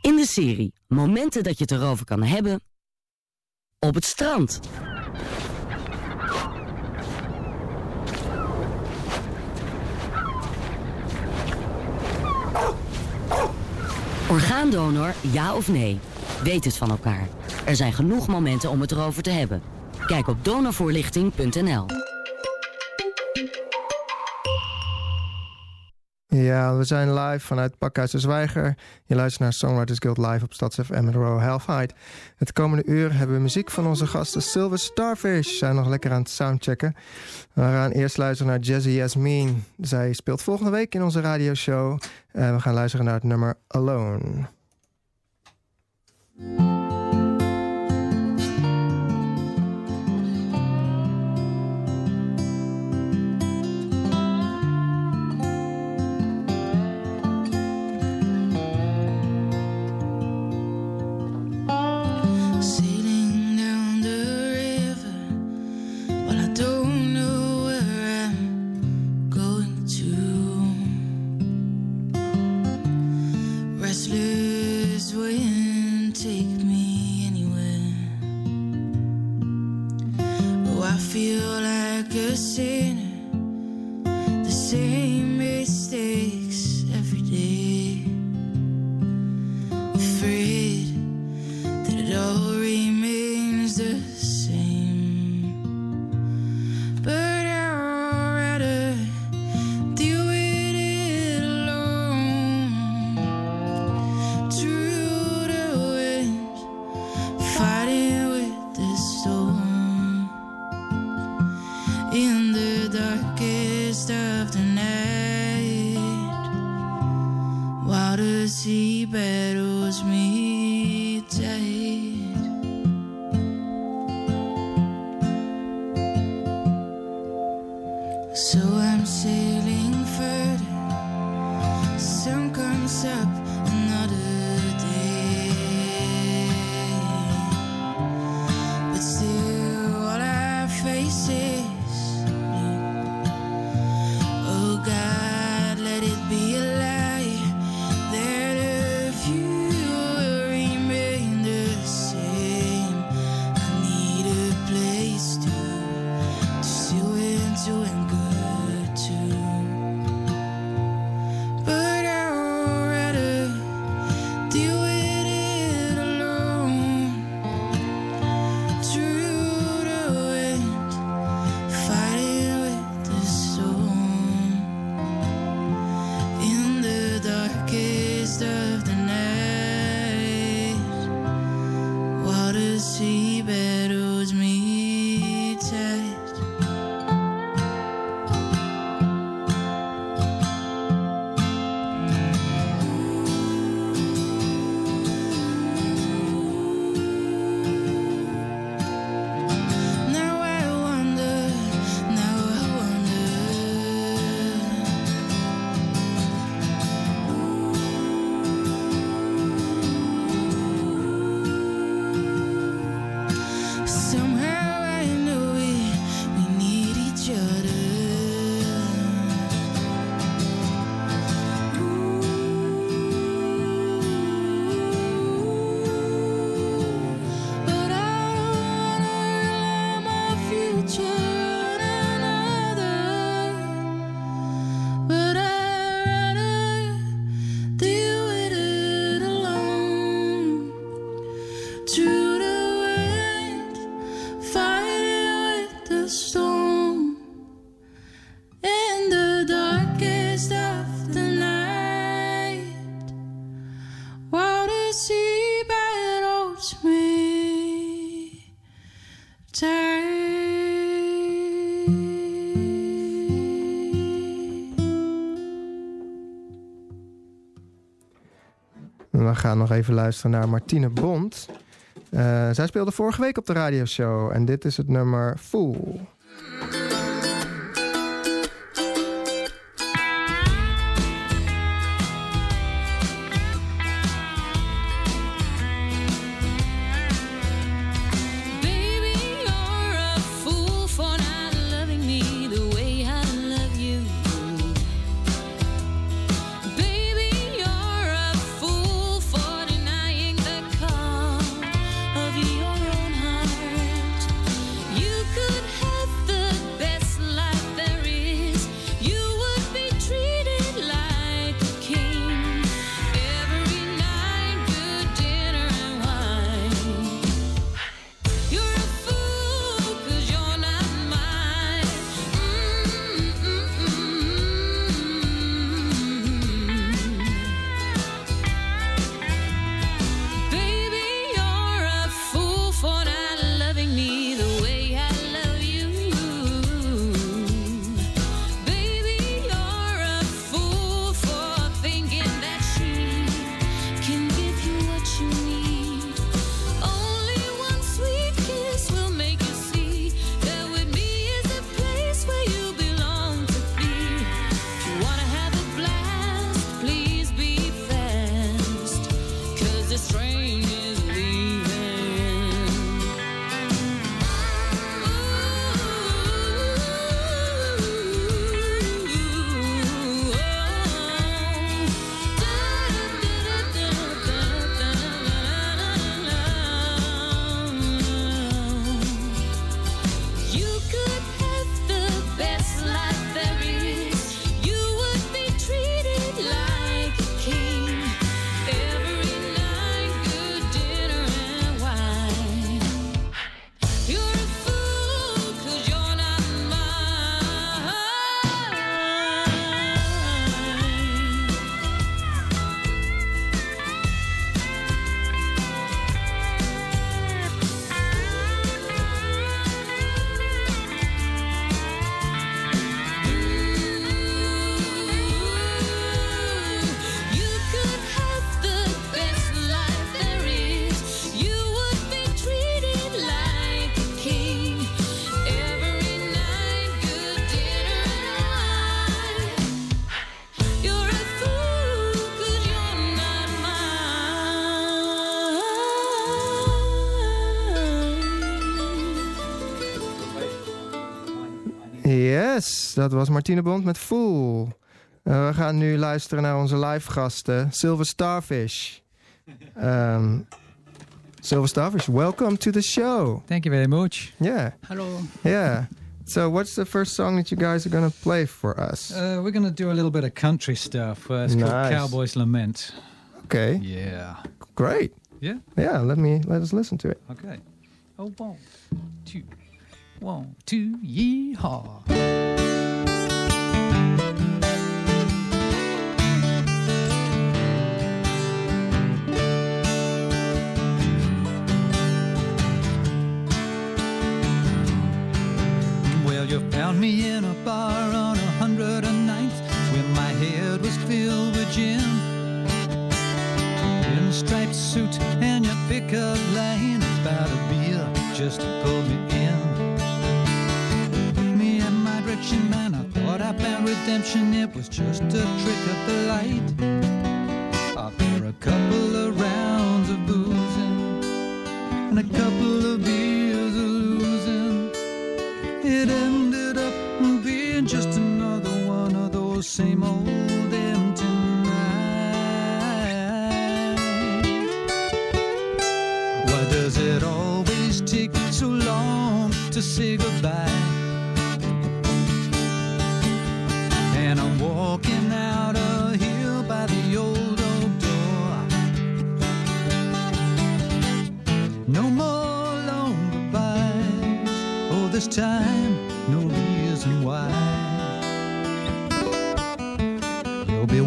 In de serie Momenten dat je het erover kan hebben. Op het strand. Orgaandonor, ja of nee? Weet het van elkaar. Er zijn genoeg momenten om het erover te hebben. Kijk op donorvoorlichting.nl. Ja, we zijn live vanuit Pakhuis de Zwijger. Je luistert naar Songwriters Guild live op StadsFM met Royal Half Het komende uur hebben we muziek van onze gasten Silver Starfish. Zijn nog lekker aan het soundchecken. We gaan eerst luisteren naar Jazzy Yasmin. Zij speelt volgende week in onze radioshow. En we gaan luisteren naar het nummer Alone. But. We gaan nog even luisteren naar Martine Bond. Uh, zij speelde vorige week op de radioshow en dit is het nummer Fool. Yes, dat was Martine Bond met Fool. Uh, we gaan nu luisteren naar onze live gasten, Silver Starfish. Um, Silver Starfish, welcome to the show. Thank you very much. Yeah. Hello. Yeah. So, what's the first song that you guys are going to play for us? Uh, we're going to do a little bit of country stuff. Uh, it's nice. called Cowboy's Lament. Okay. Yeah. Great. Yeah. Yeah. Let me let us listen to it. Okay. Oh, one, two, one, two, yeehaw. Me in a bar on a 109th where my head was filled with gin. In a striped suit and your pickup line about a beer just pulled me in. Me in my direction, man. I thought I found redemption. It was just a trick of the light. After a couple of rounds of boozing and a couple of beers of losing, it ended same old empty nights. Why does it always take so long to say goodbye? And I'm walking out of here by the old oak door. No more long goodbyes. Oh, this time,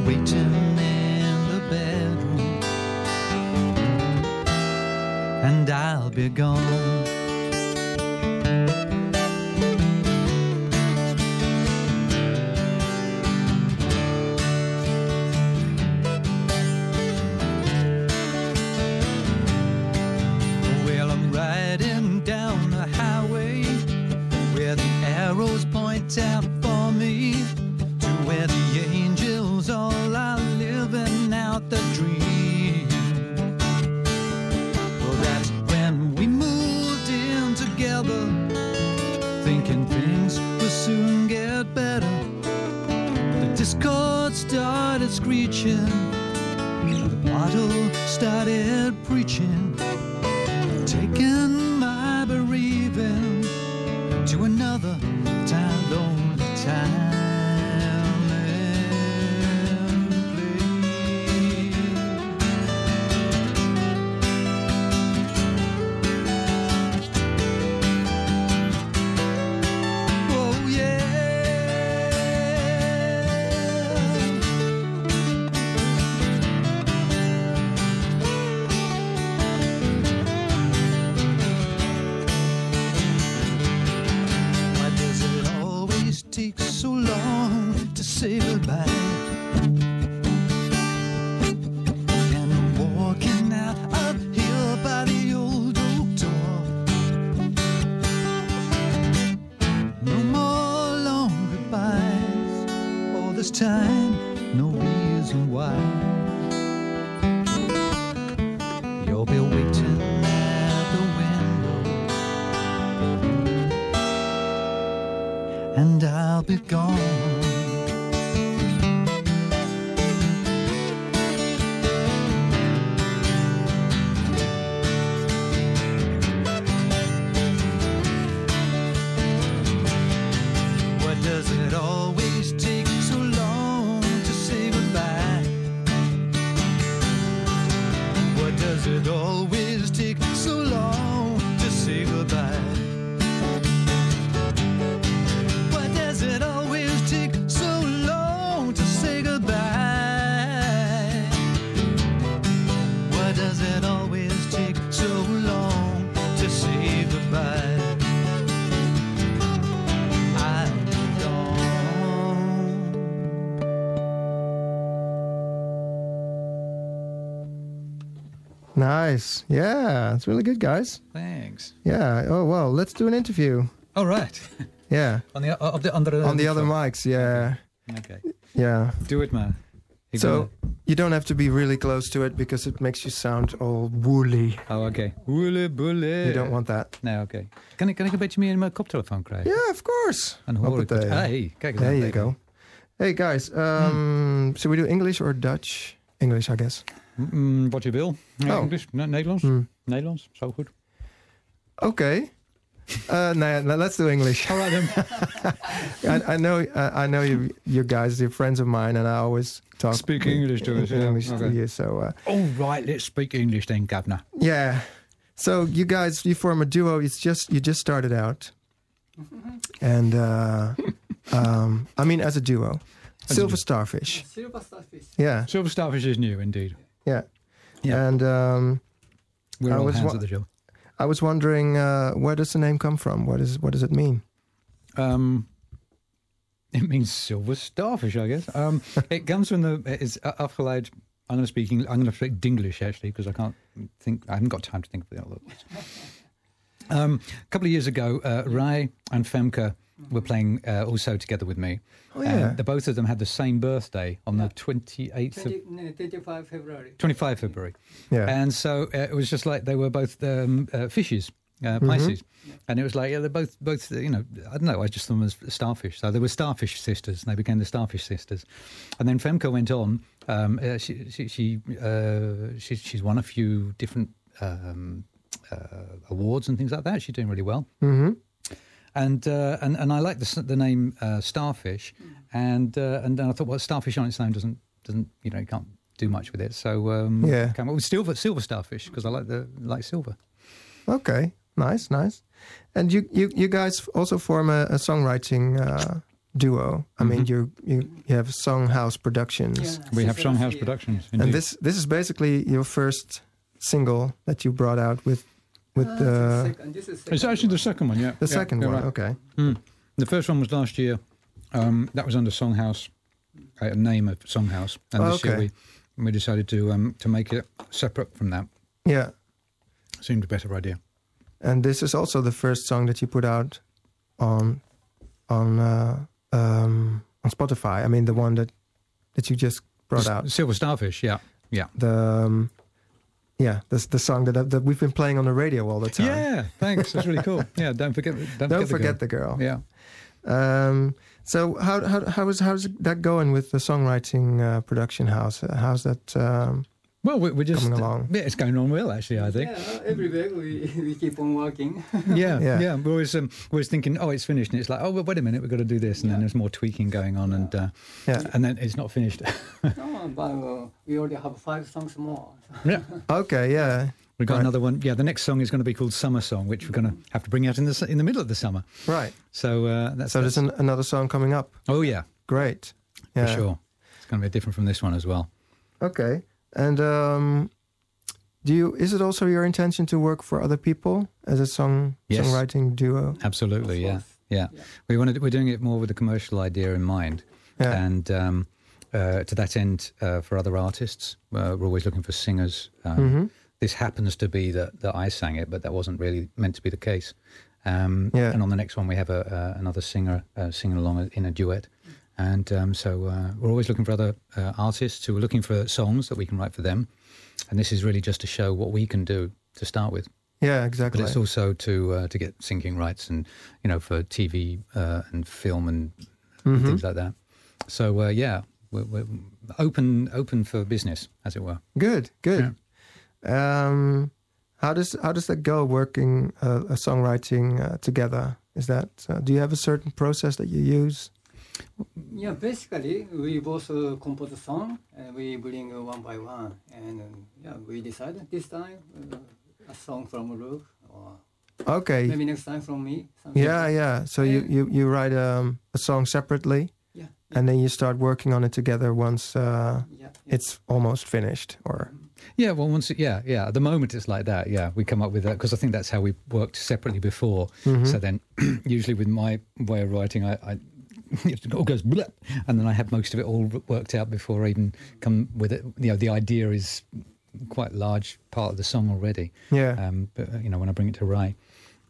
waiting in the bedroom, and I'll be gone. Nice. Yeah, it's really good, guys. Thanks. Yeah. Oh well, let's do an interview. All right. Yeah. On the, op the On the other mics. Yeah. Okay. Yeah. Do it, man. He's So gonna- you don't have to be really close to it because it makes you sound all woolly. oh, okay. Woele boele. You don't want that. Nee, oké. Kan, ik, kan ik een beetje meer in mijn koptelefoon krijgen? Yeah, of course. En dan hoor ik het. Hey, kijk. There you go. Hey guys, um, should we do English or Dutch? English, I guess. Mm, wat je wil. Ja, Oh. Engels? Ne- Nederlands? Hmm. Nederlands, zo goed. Okay. Uh, no, no, let's do English. All right then. I, I know, uh, I know you, you guys. You're friends of mine, and I always talk Speak English to us, yeah. English to you. So uh, All right, let's speak English then, governor. yeah. So you guys, you form a duo. It's just you just started out, and uh, um, I mean as a duo, a Silver duo. Starfish. Silver starfish. Yeah, Silver Starfish is new indeed. Yeah, Yeah. And um, We're I all was hands wa- of the job. I was wondering, uh, where does the name come from? What is what does it mean? Um, it means silver starfish, I guess. Um, it comes from the. It's uh, afgeleid. I'm going to speak. I'm going to speak Dinglish actually because I can't think. I haven't got time to think of the other words. Um, a couple of years ago, uh, Rai and Femke were playing uh, also together with me. Oh And yeah, the both of them had the same birthday on the 28th of no, 25 February. 25 February. yeah. And so uh, it was just like they were both um, uh, fishes, uh, Mm-hmm. Pisces. And it was like, yeah, they're both, both, you know, I don't know, I just thought them as starfish. So they were starfish sisters, and they became the starfish sisters. And then Femke went on. Um, uh, she, she, she, uh, she, she's won a few different um, uh, awards and things like that. She's doing really well. hmm And uh, and and I like the the name uh, starfish, and uh, and then I thought, well, starfish on its own doesn't doesn't you know you can't do much with it. So um, Yeah. came up with silver silver starfish because I like the like silver. Okay, nice, nice. And you, you, you guys also form a, a songwriting uh, duo. I mean, Mhm. you, you, you have Songhouse Productions, Yeah, We have Songhouse Sea, Productions. and this this is basically your first single that you brought out with with Ah, the second. This is second it's actually the second one, yeah. the Yeah, second one. right. Okay, Mm. The first one was last year. Um, that was under Songhouse, uh, a name of Songhouse, and Oh, this year we we decided to um, to make it separate from that. yeah. Seemed a better idea. And this is also the first song that you put out on on uh, um, on Spotify. I mean, the one that that you just brought S- out. Silver starfish, yeah, yeah. The um, yeah, the the song that that we've been playing on the radio all the time. Yeah, thanks. That's really cool. Yeah, don't forget. Don't, Don't forget, the girl. the girl. Yeah. Um, so how how how is how's that going with the songwriting uh, production house? How's that? Um, Well, we- we're just Coming along. Yeah, it's going on well, actually. I think. Yeah, every week we, we keep on working. Yeah, Yeah. yeah. We're always um, we're always thinking, oh, it's finished, and it's like, oh, well, wait a minute, we've got to do this, and then there's more tweaking going on, and uh, yeah. and then it's not finished. no, but uh, we already have five songs more. yeah. Okay. Yeah. We've got Right. another one. Yeah, the next song is going to be called Summer Song, which we're going to have to bring out in the in the middle of the summer. Right. So uh, that's So there's an, another song coming up. oh yeah, Great. Yeah. for sure. It's going to be different from this one as well. Okay. And um, do you? Is it also your intention to work for other people as a song Yes. songwriting duo? Absolutely, yeah, yeah. Yeah. We wanted we're doing it more with a commercial idea in mind. Yeah. And um, uh, to that end, uh, for other artists, uh, we're always looking for singers. Um, Mhm. This happens to be that, that I sang it, but that wasn't really meant to be the case. Um, Yeah. And on the next one, we have a, uh, another singer uh, singing along in a duet. And um, so uh, we're always looking for other uh, artists who are looking for songs that we can write for them. And this is really just to show what we can do to start with. Yeah. Exactly. But it's also to uh, to get singing rights and you know for TV uh, and film and, Mhm. things like that. So uh, yeah, we're, we're open open for business, as it were. Good. Good. Um, how does how does that go? Working uh, a songwriting uh, together. Is that? Uh, do you have a certain process that you use? Yeah, basically we both uh, compose a song and we bring uh, one by one, and um, yeah, we decide this time uh, a song from Luke or Okay. maybe next time from me. Yeah, like yeah. So you you you write um, a song separately. Yeah, yeah, and then you start working on it together once uh, yeah, yeah. it's almost finished. Or Yeah, well, once it, yeah, yeah. At the moment, it's like that. Yeah, we come up with that because I think that's how we worked separately before. Mhm. So then, usually with my way of writing, I. I it all goes blip, and then I have most of it all worked out before I even come with it. You know, the idea is quite a large part of the song already. yeah, um, but, uh, you know, when I bring it to Ray.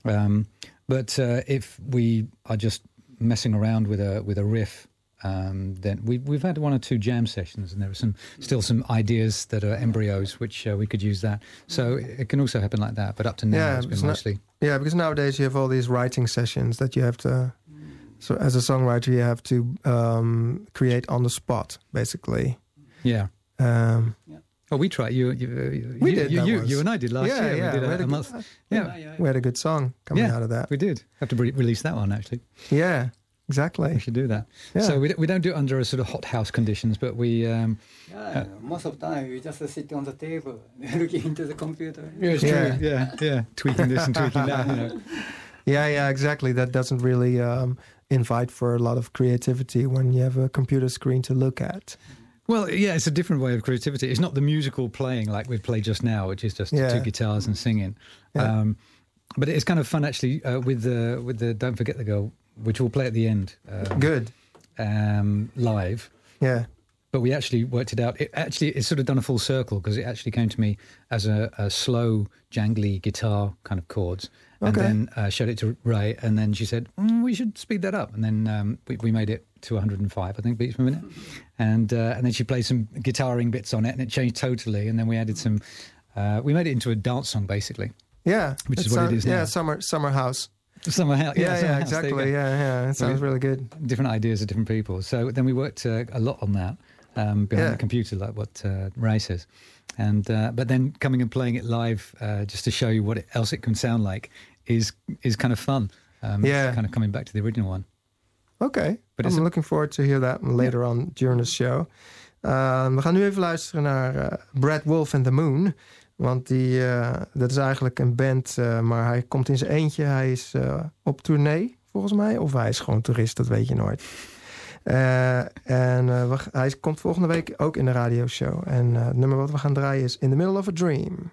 Um, but uh, if we are just messing around with a with a riff um, then we, we've had one or two jam sessions, and there are some still some ideas that are embryos, which uh, we could use that. So it can also happen like that. But up to now, Yeah, it's been it's not- mostly. Yeah, because nowadays you have all these writing sessions that you have to. So as a songwriter, you have to um, create on the spot, basically. Yeah. Um, Oh, we tried. You, you, We you, did you, that you, you and I did last yeah, year. yeah, we did we had a, a a good- month. Yeah, yeah, we had a good song coming Yeah. out of that. we did. Have to re- release that one actually. Yeah, exactly. We should do that. Yeah. So we, we don't do it under a sort of hot house conditions, but we. Um, Yeah, most of the time we just sit on the table looking into the computer. yeah, it's Yeah. true. Yeah, yeah. Tweaking this and tweaking that. You know. Yeah, yeah, exactly. That doesn't really um, invite for a lot of creativity when you have a computer screen to look at. Well, yeah, it's a different way of creativity. It's not the musical playing like we played just now, which is just Yeah. two guitars and singing. Yeah. Um, but it's kind of fun actually uh, with the with the "Don't Forget the Girl," which we'll play at the end um, Good. um, live. Yeah. But we actually worked it out. It actually it's sort of done a full circle because it actually came to me as a, a slow, jangly guitar kind of chords, and Okay. then uh, showed it to Ray, and then she said mm, we should speed that up, and then um, we, we made it to 105, I think, beats per minute, and uh, and then she played some guitaring bits on it, and it changed totally, and then we added some. Uh, we made it into a dance song basically. Yeah. Which is what it is Yeah, now. summer house. summer house. Yeah, yeah, there you exactly. Yeah, yeah. It sounds really good. different ideas of different people. So then we worked uh, a lot on that um, behind Yeah. the computer, like what uh, Ray says. And uh, but then coming and playing it live, uh, just to show you what it, else it can sound like, is is kind of fun. Um, Yeah. kind of coming back to the original one. Oké, But I'm looking forward to hear that later on during the show. Uh, we gaan nu even luisteren naar eh, Brad Wolf and the Moon. Want die, eh, dat is eigenlijk een band, eh, maar hij komt in zijn eentje. Hij is op tournee, volgens mij. Of hij is gewoon toerist, dat weet je nooit. En we- hij komt volgende week ook in de radioshow. En het nummer wat we gaan draaien is In the Middle of a Dream.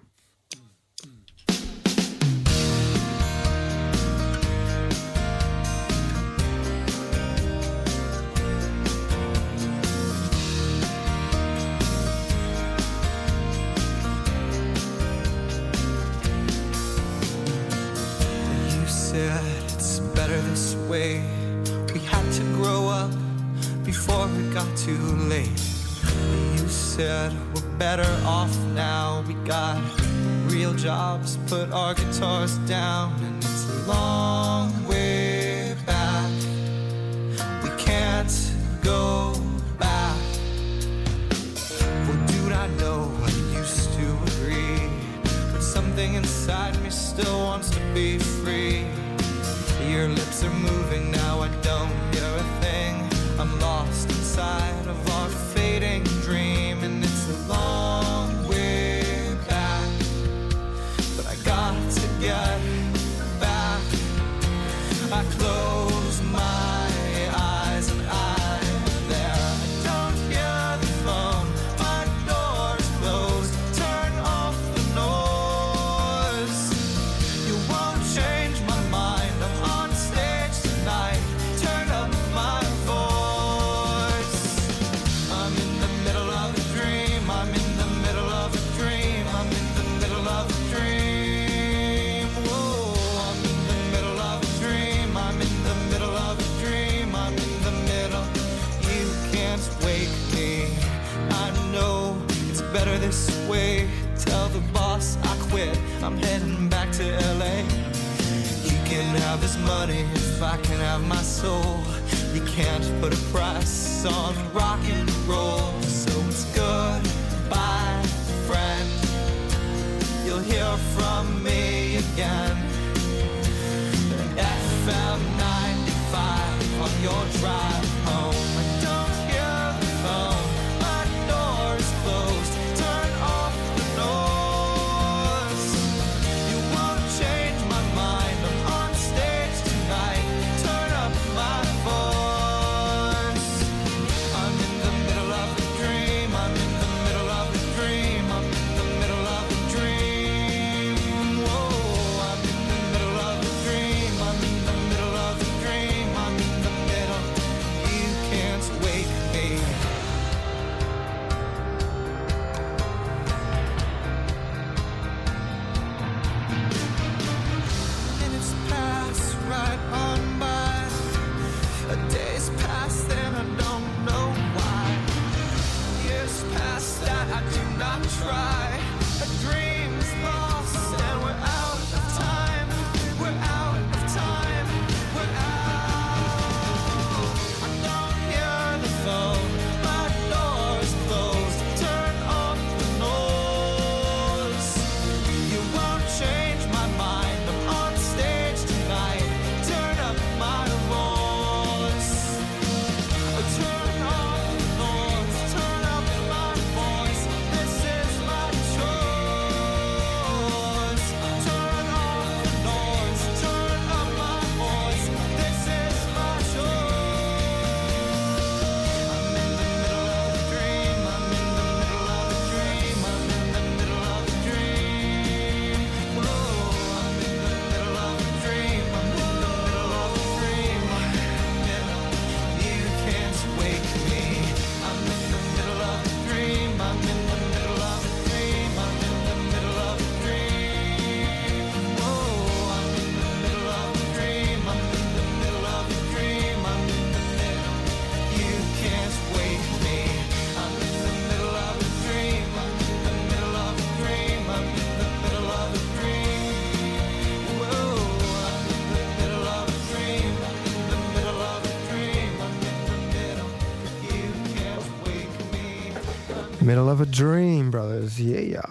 Middle of a Dream, brothers. Yeah.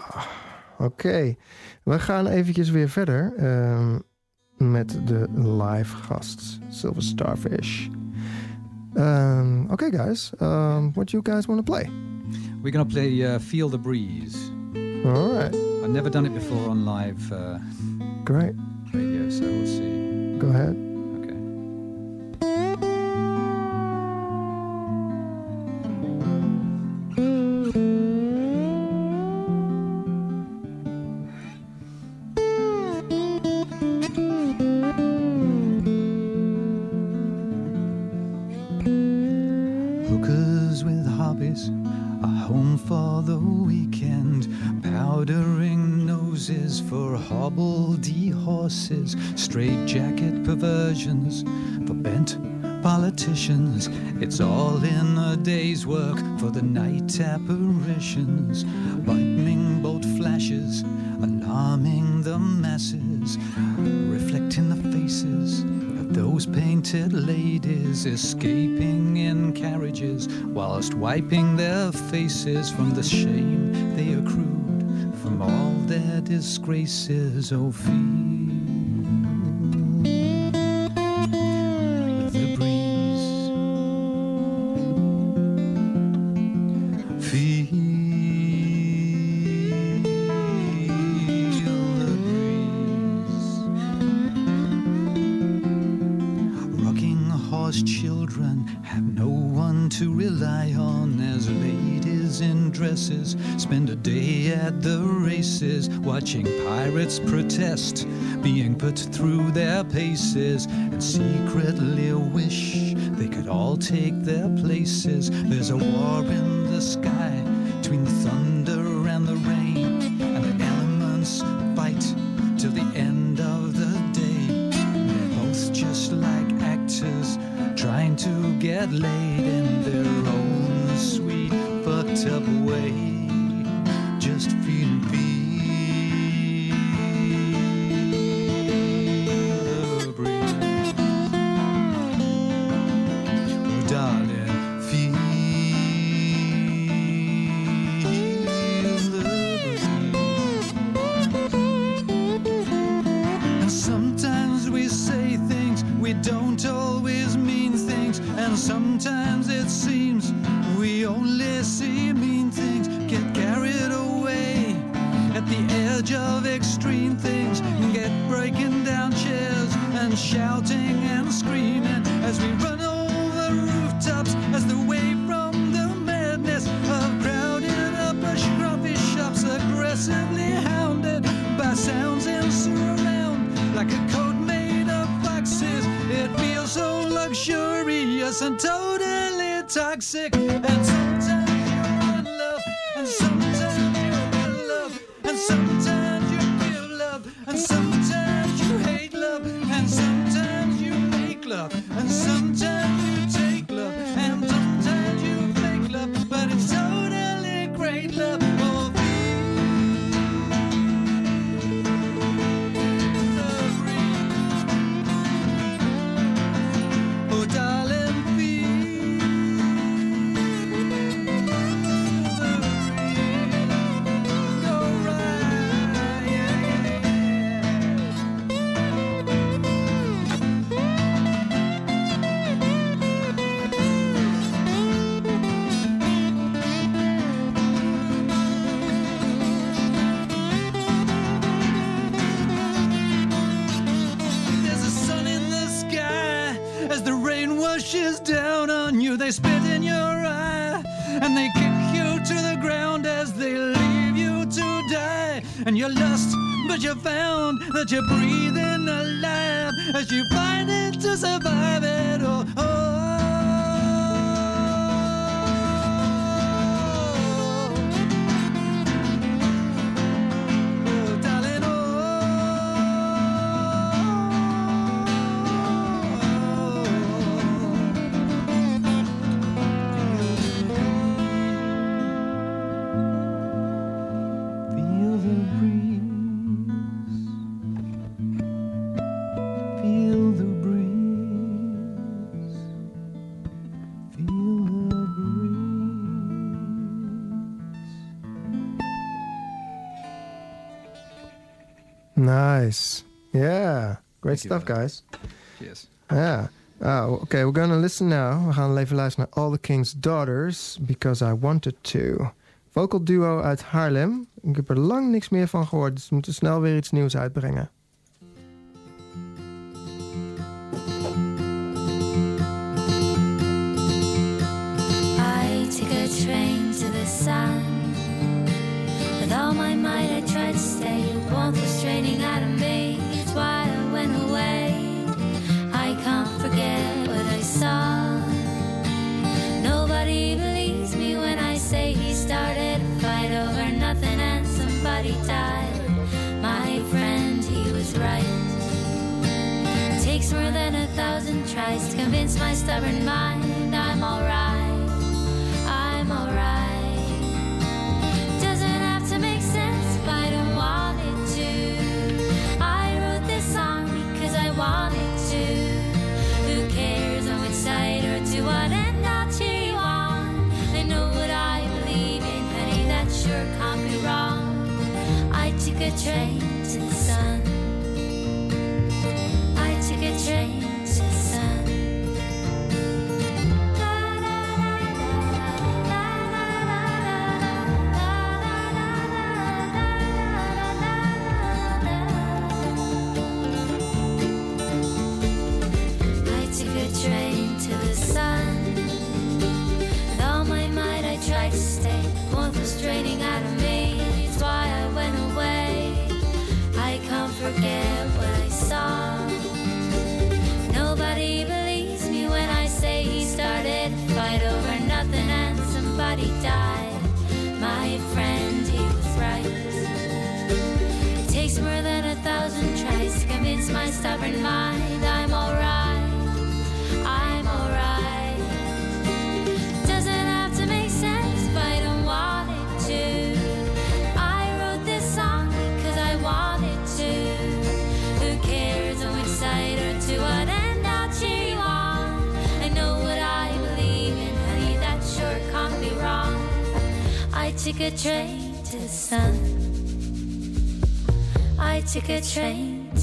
Oké, Okay. we gaan eventjes weer verder um, met de live gast, Silver Starfish. Um, okay, guys, um, what do you guys want to play? We're going to play uh, Feel the Breeze. All right. I've never done it before on live uh, Great. radio, so we'll see. Go ahead. Horses, straight jacket perversions for bent politicians. It's all in a day's work for the night apparitions, lightning bolt flashes, alarming the masses, reflecting the faces those painted ladies escaping in carriages whilst wiping their faces from the shame they accrued from all their disgraces. Oh, watching pirates protest, being put through their paces, and secretly wish they could all take their places. There's a war in the sky love, survive it all. Nice. Yeah. Great Thank you, stuff, guys. Cheers. Yeah. Oh, okay, we're gonna listen now. We gaan even luisteren naar All the King's Daughters, Because I Wanted To. Vocal duo uit Haarlem. Ik heb er lang niks meer van gehoord, dus we moeten snel weer iets nieuws uitbrengen. I took a train to the sun. With all my might, I tried to stay. Warmth was straining out of me. It's why I went away. I can't forget what I saw. Nobody believes me when I say he started a fight over nothing and somebody died. My friend, he was right. Takes more than a thousand tries to convince my stubborn mind I'm alright. A train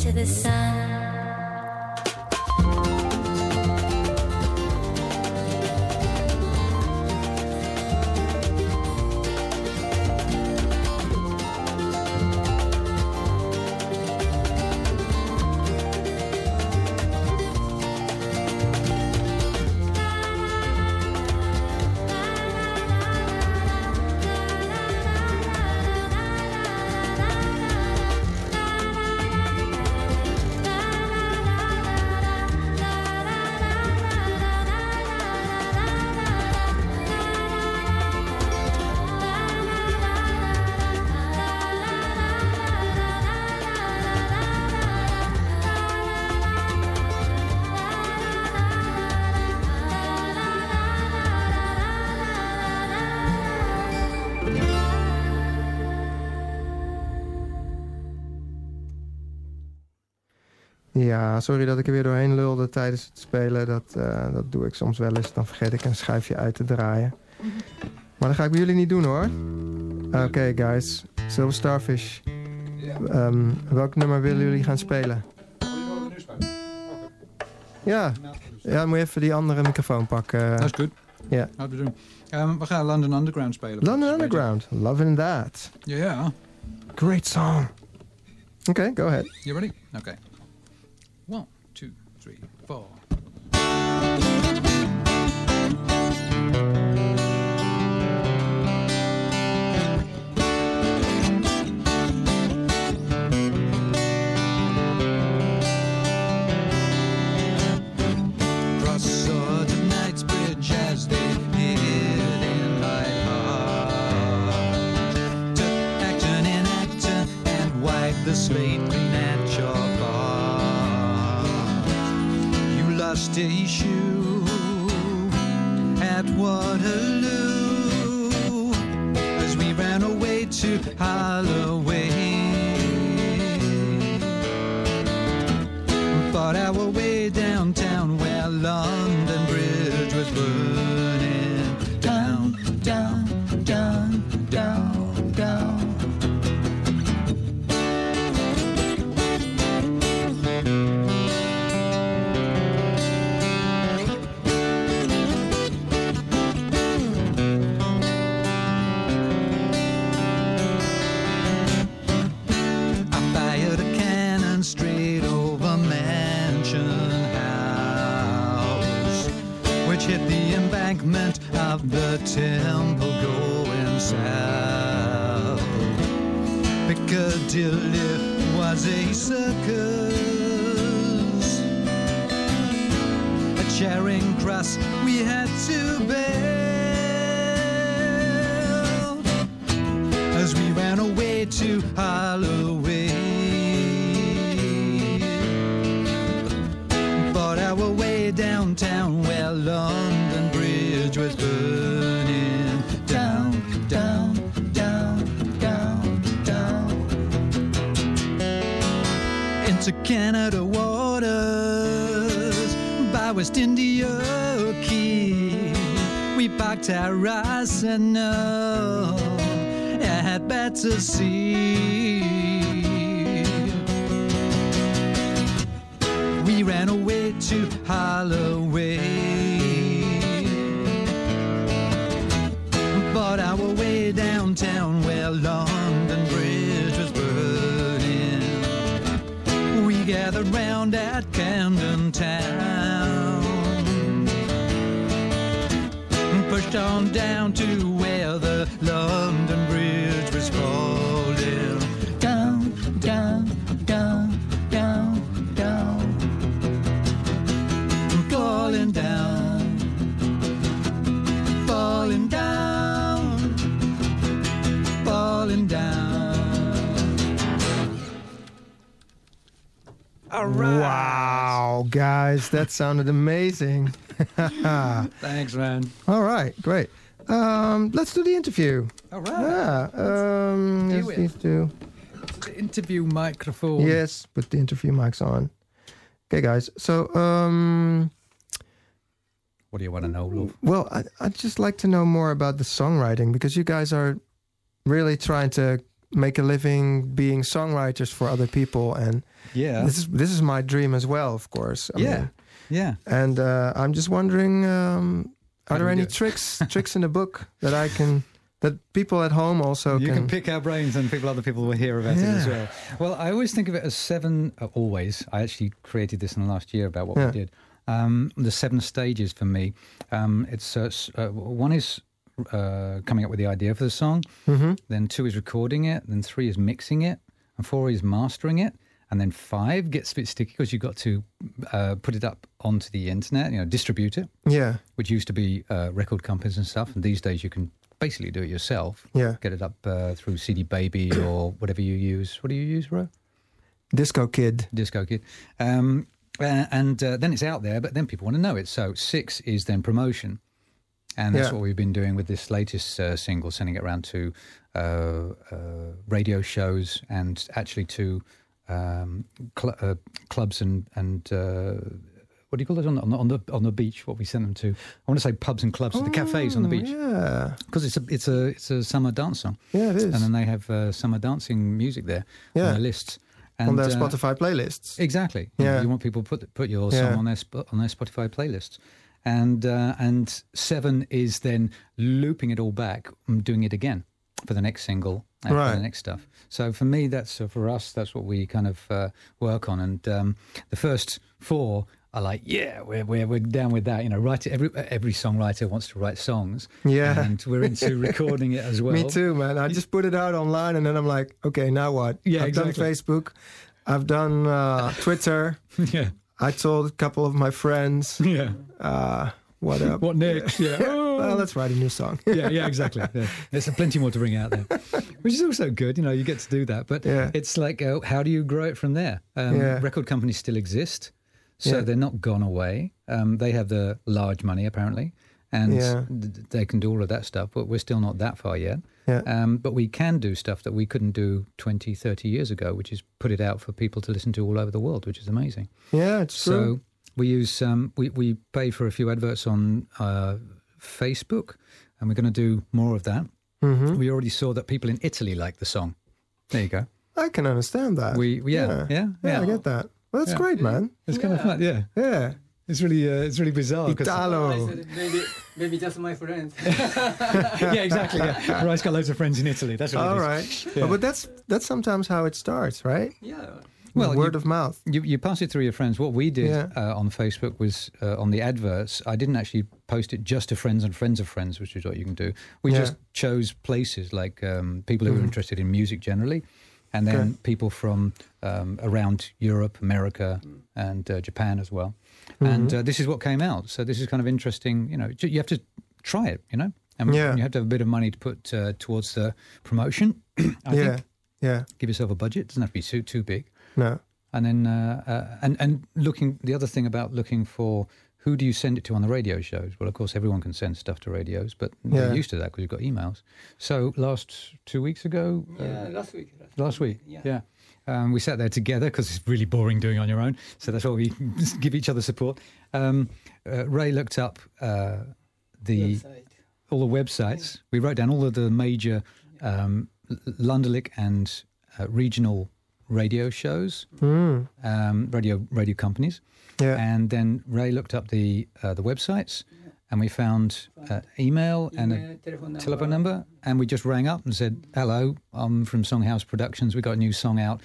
to the sun. Ja, sorry dat ik er weer doorheen lulde tijdens het spelen. Dat, eh, dat doe ik soms wel eens. Dan vergeet ik een schijfje uit te draaien. Maar dat ga ik bij jullie niet doen hoor. Oké guys, Silver Starfish. Ehm, welk nummer willen jullie gaan spelen? Ja, ja dan moet je even die andere microfoon pakken. Dat is goed. Ja. We. Ehm, we gaan London Underground spelen. London Underground, Loving That. Ja, ja. Great song. Oké, go ahead. You ready? Okay. The slate clean at your bar. You lost a shoe at Waterloo as we ran away to Halloween. Fought our way downtown where London Bridge was burning Falling down. Falling down. Falling down. All right. Wow, guys, that sounded amazing. Thanks, man. All right, great. Um, let's do the interview. All right. Yeah. Um, Do yes, two. The interview microphone. Yes, put the interview mics on. Okay, guys. So, um, What do you want to know, love? well, I, I'd just like to know more about the songwriting because you guys are really trying to make a living being songwriters for other people, and Yeah. this is this is my dream as well, of course. I yeah. mean, Yeah. and uh, I'm just wondering, um, are there any tricks tricks in the book that I can that people at home also you can? can pick our brains and people other people will hear about it as well well i always think of it as seven uh, always i actually created this in the last year about what Yeah. we did um, the seven stages for me um, it's uh, uh, one is uh, coming up with the idea for the song hmm then two is recording it then three is mixing it and four is mastering it and then five gets a bit sticky because you've got to uh, put it up onto the internet you know distribute it Yeah, which used to be uh, record companies and stuff and these days you can basically do it yourself yeah. get it up uh, through CD Baby or whatever you use. What do you use, Ro? Disco Kid. Disco Kid. Um, uh, and uh, then it's out there, but then people want to know it. So six is then promotion. And that's Yeah. what we've been doing with this latest uh, single, sending it around to uh, uh, radio shows and actually to um, cl- uh, clubs and and uh, what do you call those on the, on the on the beach? What we send them to? I want to say pubs and clubs, the cafes on the Oh, beach, Yeah, because it's a it's a it's a summer dance song yeah, it is. and then they have uh, summer dancing music there Yeah. on their lists. And, on their uh, Spotify playlists. exactly. You, Yeah. you want people to put put your Yeah. song on their on their Spotify playlists, and uh, and seven is then looping it all back, and doing it again for the next single and for the next stuff. So for me, that's uh, for us, that's what we kind of uh, work on. And um, the first four are like, yeah, we're, we're we're down with that. You know, write it. Every every songwriter wants to write songs. Yeah. and we're into recording it as well. Me too, man. I just put it out online and then I'm like, okay, now what? Yeah, I've done exactly. Facebook, I've done uh, Twitter. yeah, I told a couple of my friends, yeah. uh, what up? What next? Yeah. Oh. Well, let's write a new song. yeah, yeah, exactly. Yeah. There's plenty more to bring out there, which is also good. You know, you get to do that. But Yeah. it's like, uh, how do you grow it from there? Um, Yeah. Record companies still exist, so Yeah. they're not gone away. Um, they have the large money apparently, and Yeah. th- they can do all of that stuff. But we're still not that far yet. Yeah. Um, but we can do stuff that we couldn't do 20, 30 years ago, which is put it out for people to listen to all over the world, which is amazing. yeah, it's true. So we use um, we we pay for a few adverts on uh, Facebook, and we're going to do more of that. Mhm. We already saw that people in Italy like the song. There you go. I can understand that. We yeah yeah, yeah yeah. I get that. Well, that's Yeah. great, man. It's kind of fun. Yeah, Yeah. it's really uh, it's really bizarre. Italo. Maybe maybe just my friends. yeah, exactly. Yeah, Rice got loads of friends in Italy. That's what All it is. right. Yeah. But that's that's sometimes how it starts, right? yeah. Well, word you- of mouth. You, you pass it through your friends. What we did Yeah. uh, on Facebook was uh, on the adverts. I didn't actually post it just to friends and friends of friends, which is what you can do. We Yeah. just chose places like um, people who are interested in music generally, and then. Okay. people from um, around Europe, America, and uh, Japan as well. Mm-hmm. And uh, this is what came out. So this is kind of interesting. You know, you have to try it. You know, and Yeah. you have to have a bit of money to put uh, towards the promotion. I yeah. think Yeah. give yourself a budget. It doesn't have to be too too big No. and then uh, uh, and and looking the other thing about looking for who do you send it to on the radio shows well of course everyone can send stuff to radios but Yeah. they're used to that because you've got emails so last two weeks ago uh, last week. last week Yeah. yeah um, we sat there together because it's really boring doing it on your own so that's why we give each other support um, uh, ray looked up uh, the Website. all the websites. We wrote down all of the major um, L- and uh, regional radio shows, Mm. um, radio radio companies, Yeah. and then Ray looked up the uh, the websites, and we found uh, email and a telephone number. telephone number, and we just rang up and said, "Hello, I'm from Songhouse Productions. We got a new song out.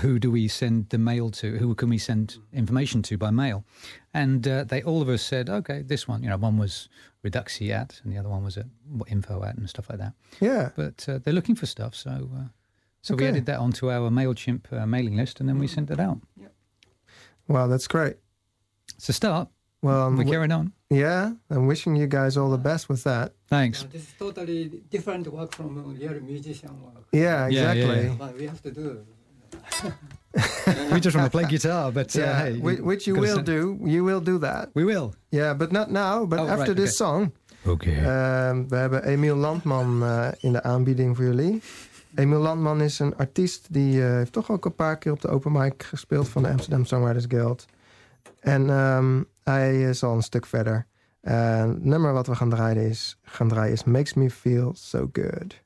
Who do we send the mail to? Who can we send information to by mail?" And uh, they all of us said, "Okay, this one. You know, one was Reduxi at, and the other one was at info at, and stuff like that. Yeah. But uh, they're looking for stuff, so uh, so we added that onto our Mailchimp uh, mailing list, and then we sent it out. Wow, that's great. It's a start. Well, I'm We're wi- carrying on. yeah, I'm wishing you guys all the best with that. Thanks. Uh, this is totally different work from uh, real musician work. Yeah, Yeah, yeah, exactly. yeah. But we have to do. we just want to play guitar, but uh, hey, whi- which you will send- do. You will do that. We will. Yeah, but not now. But Oh, after right, this song. Okay. Ehm, we hebben Emiel Landman eh, in de aanbieding voor jullie. Emiel Landman is een artiest die eh, heeft toch ook een paar keer op de open mic gespeeld van de Amsterdam Songwriters Guild. En ehm, hij is al een stuk verder. En het nummer wat we gaan draaien is, gaan draaien is Makes Me Feel So Good.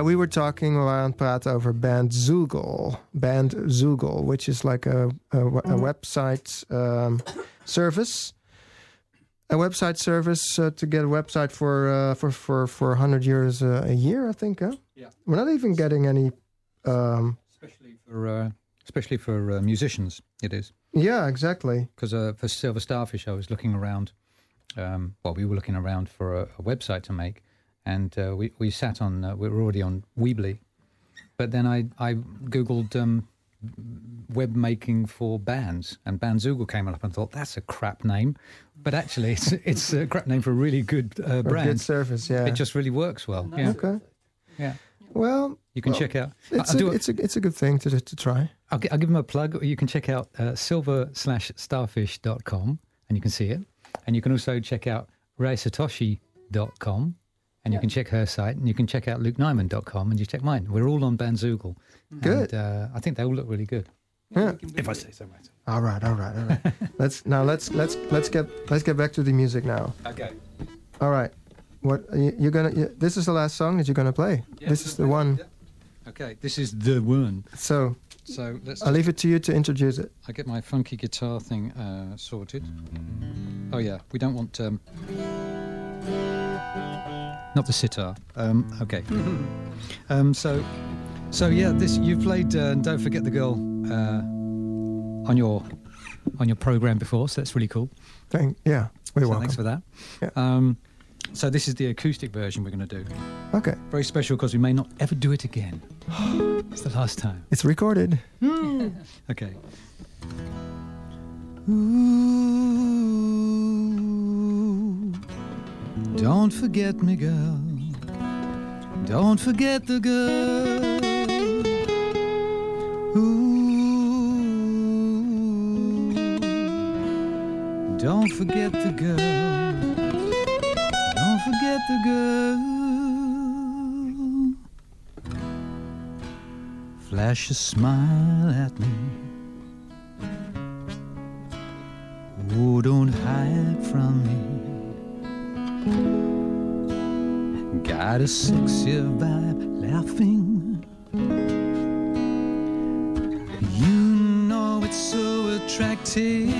Yeah, we were talking we waren aan het praten over Bandzoogle. Band Zoogle, which is like a, a, a website um, service. A website service uh, to get a website for uh, for for for 100 years uh, a year, I think. Huh? Yeah. We're not even getting any. Um, especially for uh, especially for uh, musicians. It is yeah, exactly. because uh, for Silver Starfish, I was looking around. Um, well, we were looking around for a, a website to make, and uh, we we sat on. Uh, we were already on Weebly, but then I I googled um, web making for bands, and Bandzoogle came up, and thought that's a crap name, but actually it's it's a crap name for a really good uh, For a brand. good service, yeah. It just really works well. Yeah, okay. yeah. Well, You can Well, check out. it's I'll, a, do a- it's a it's a good thing to to try. I'll, I'll give them a plug. You can check out uh, silver slash starfish.com and you can see it. And you can also check out raysatoshi.com and you can check her site and you can check out lukenyman.com and you check mine. We're all on Bandzoogle. Good. And, uh, I think they all look really good. Yeah. If I say so myself. All right, all right, all right. let's now let's let's let's get let's get back to the music now. Okay. All right. What you, you're gonna? You, this is the last song that you're gonna play. this is the one. Okay, this is the one. So So let's. I'll leave it to you to introduce it. I get my funky guitar thing uh, sorted. Oh yeah, we don't want um, not the sitar. Um, okay. um, so, so yeah, this you played. Uh, Don't forget the girl uh, on your on your program before, so that's really cool. Thank. Yeah, we're So welcome. thanks for that. Yeah. Um, so this is the acoustic version we're going to do. Okay, Very special because we may not ever do it again. it's the last time. it's recorded. Okay. Ooh, don't forget me, girl. Don't forget the girl. Ooh, don't forget the girl. Don't forget the girl. Flash a smile at me. Oh, don't hide from me. Got a sexy vibe laughing. You know it's so attractive.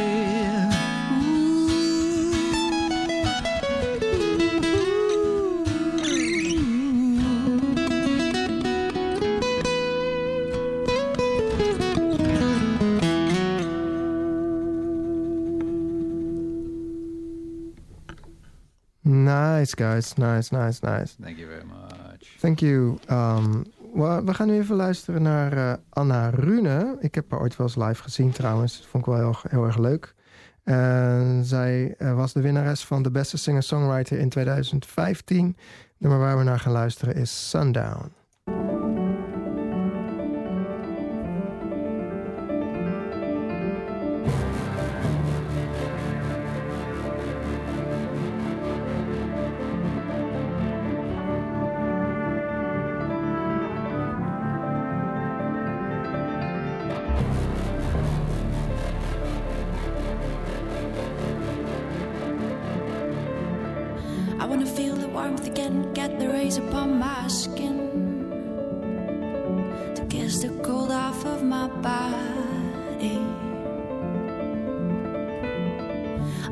guys. Nice, nice, nice. Thank you very much. Thank you. Um, we, we gaan nu even luisteren naar uh, Anna Rune. Ik heb haar ooit wel eens live gezien trouwens. Dat vond ik wel heel, heel erg leuk. En zij uh, was de winnares van de beste singer-songwriter in 2015. Het nummer waar we naar gaan luisteren is Sundown. Warmth again, get the rays upon my skin. To kiss the cold off of my body.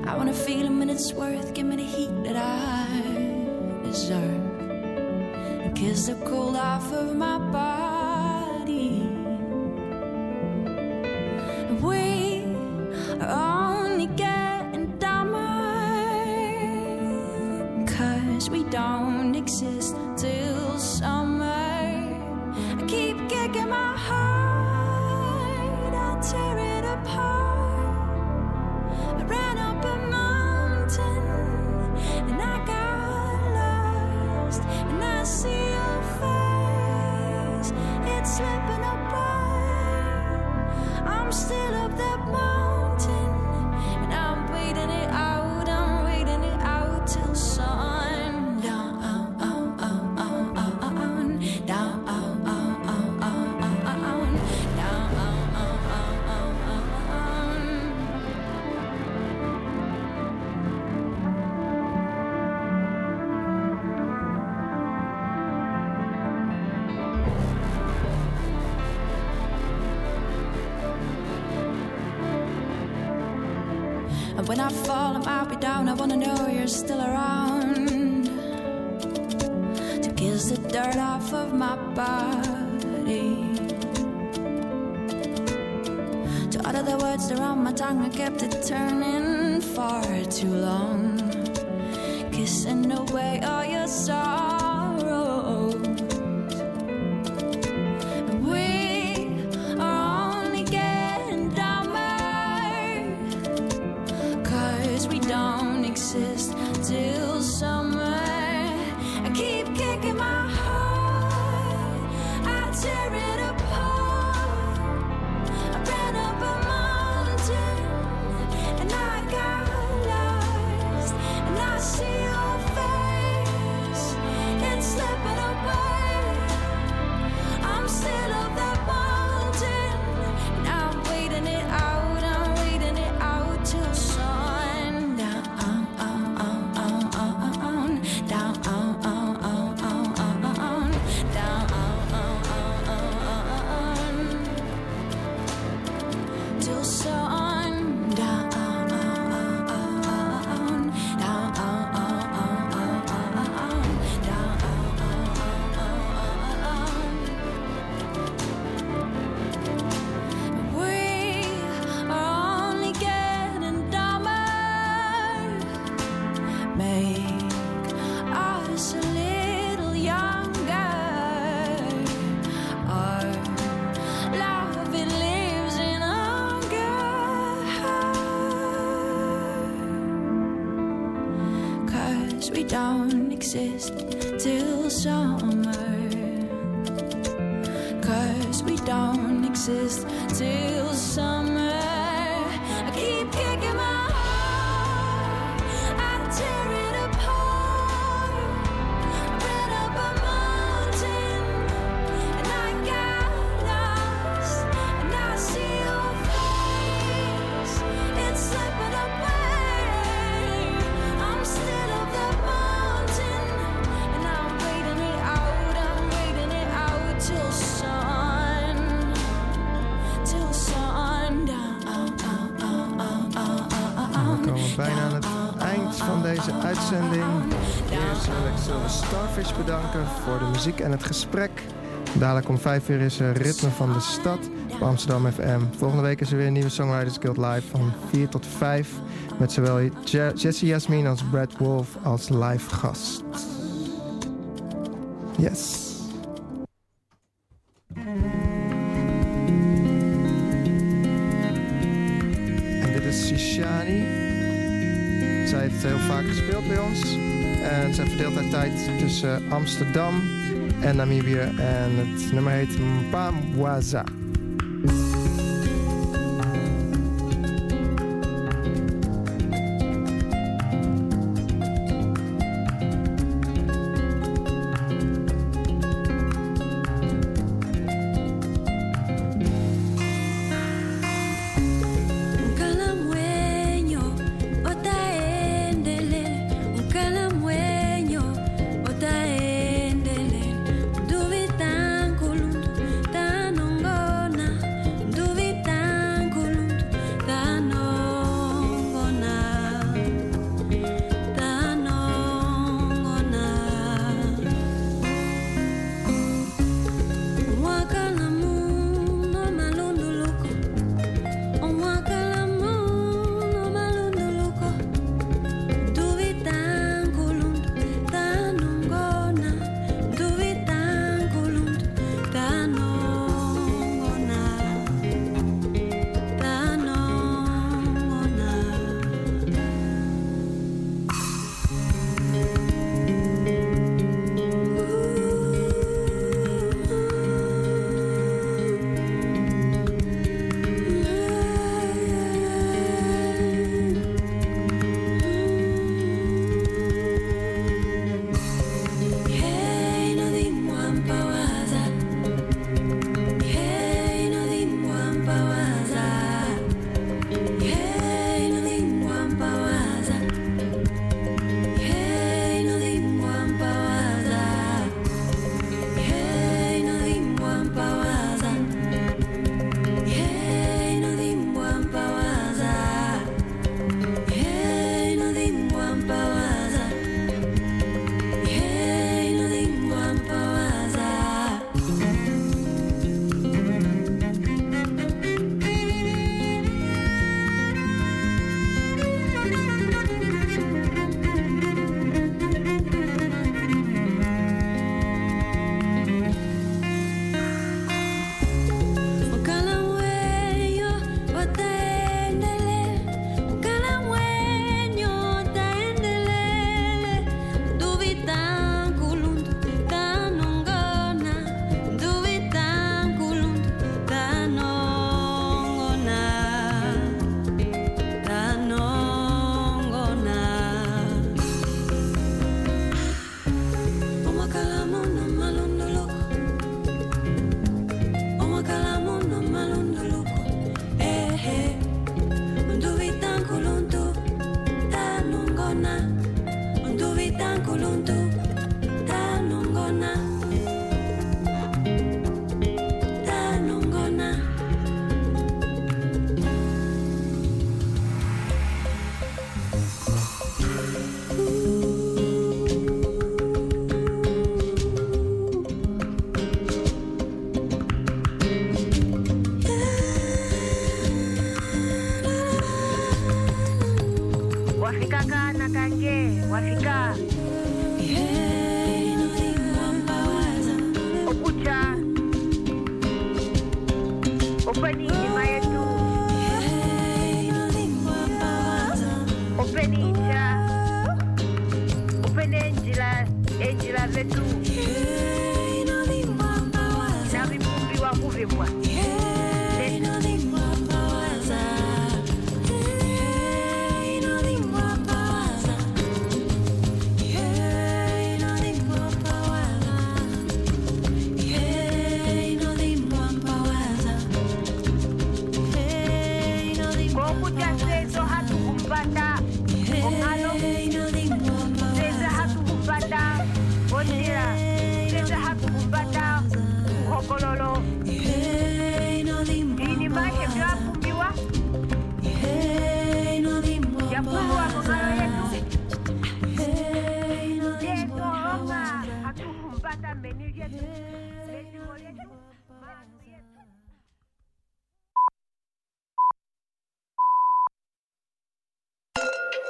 I wanna feel a minute's worth, give me the heat that I deserve. And kiss the cold off of my body. When I fall, I might be down. I wanna know you're still around to kiss the dirt off of my body. To utter the words on my tongue, I kept it turning far too long. Kissing away exist till summer. Cause we don't exist till bedanken voor de muziek en het gesprek. Dadelijk om vijf uur is er Ritme van de Stad op Amsterdam FM. Volgende week is er weer een nieuwe Songwriters Guild Live van 4 tot 5. Met zowel Jesse Jasmine als Brad Wolf als live gast. Yes. zijn verdeeld haar tijd tussen eh, Amsterdam en Namibië. En het nummer heet Mpamwaza.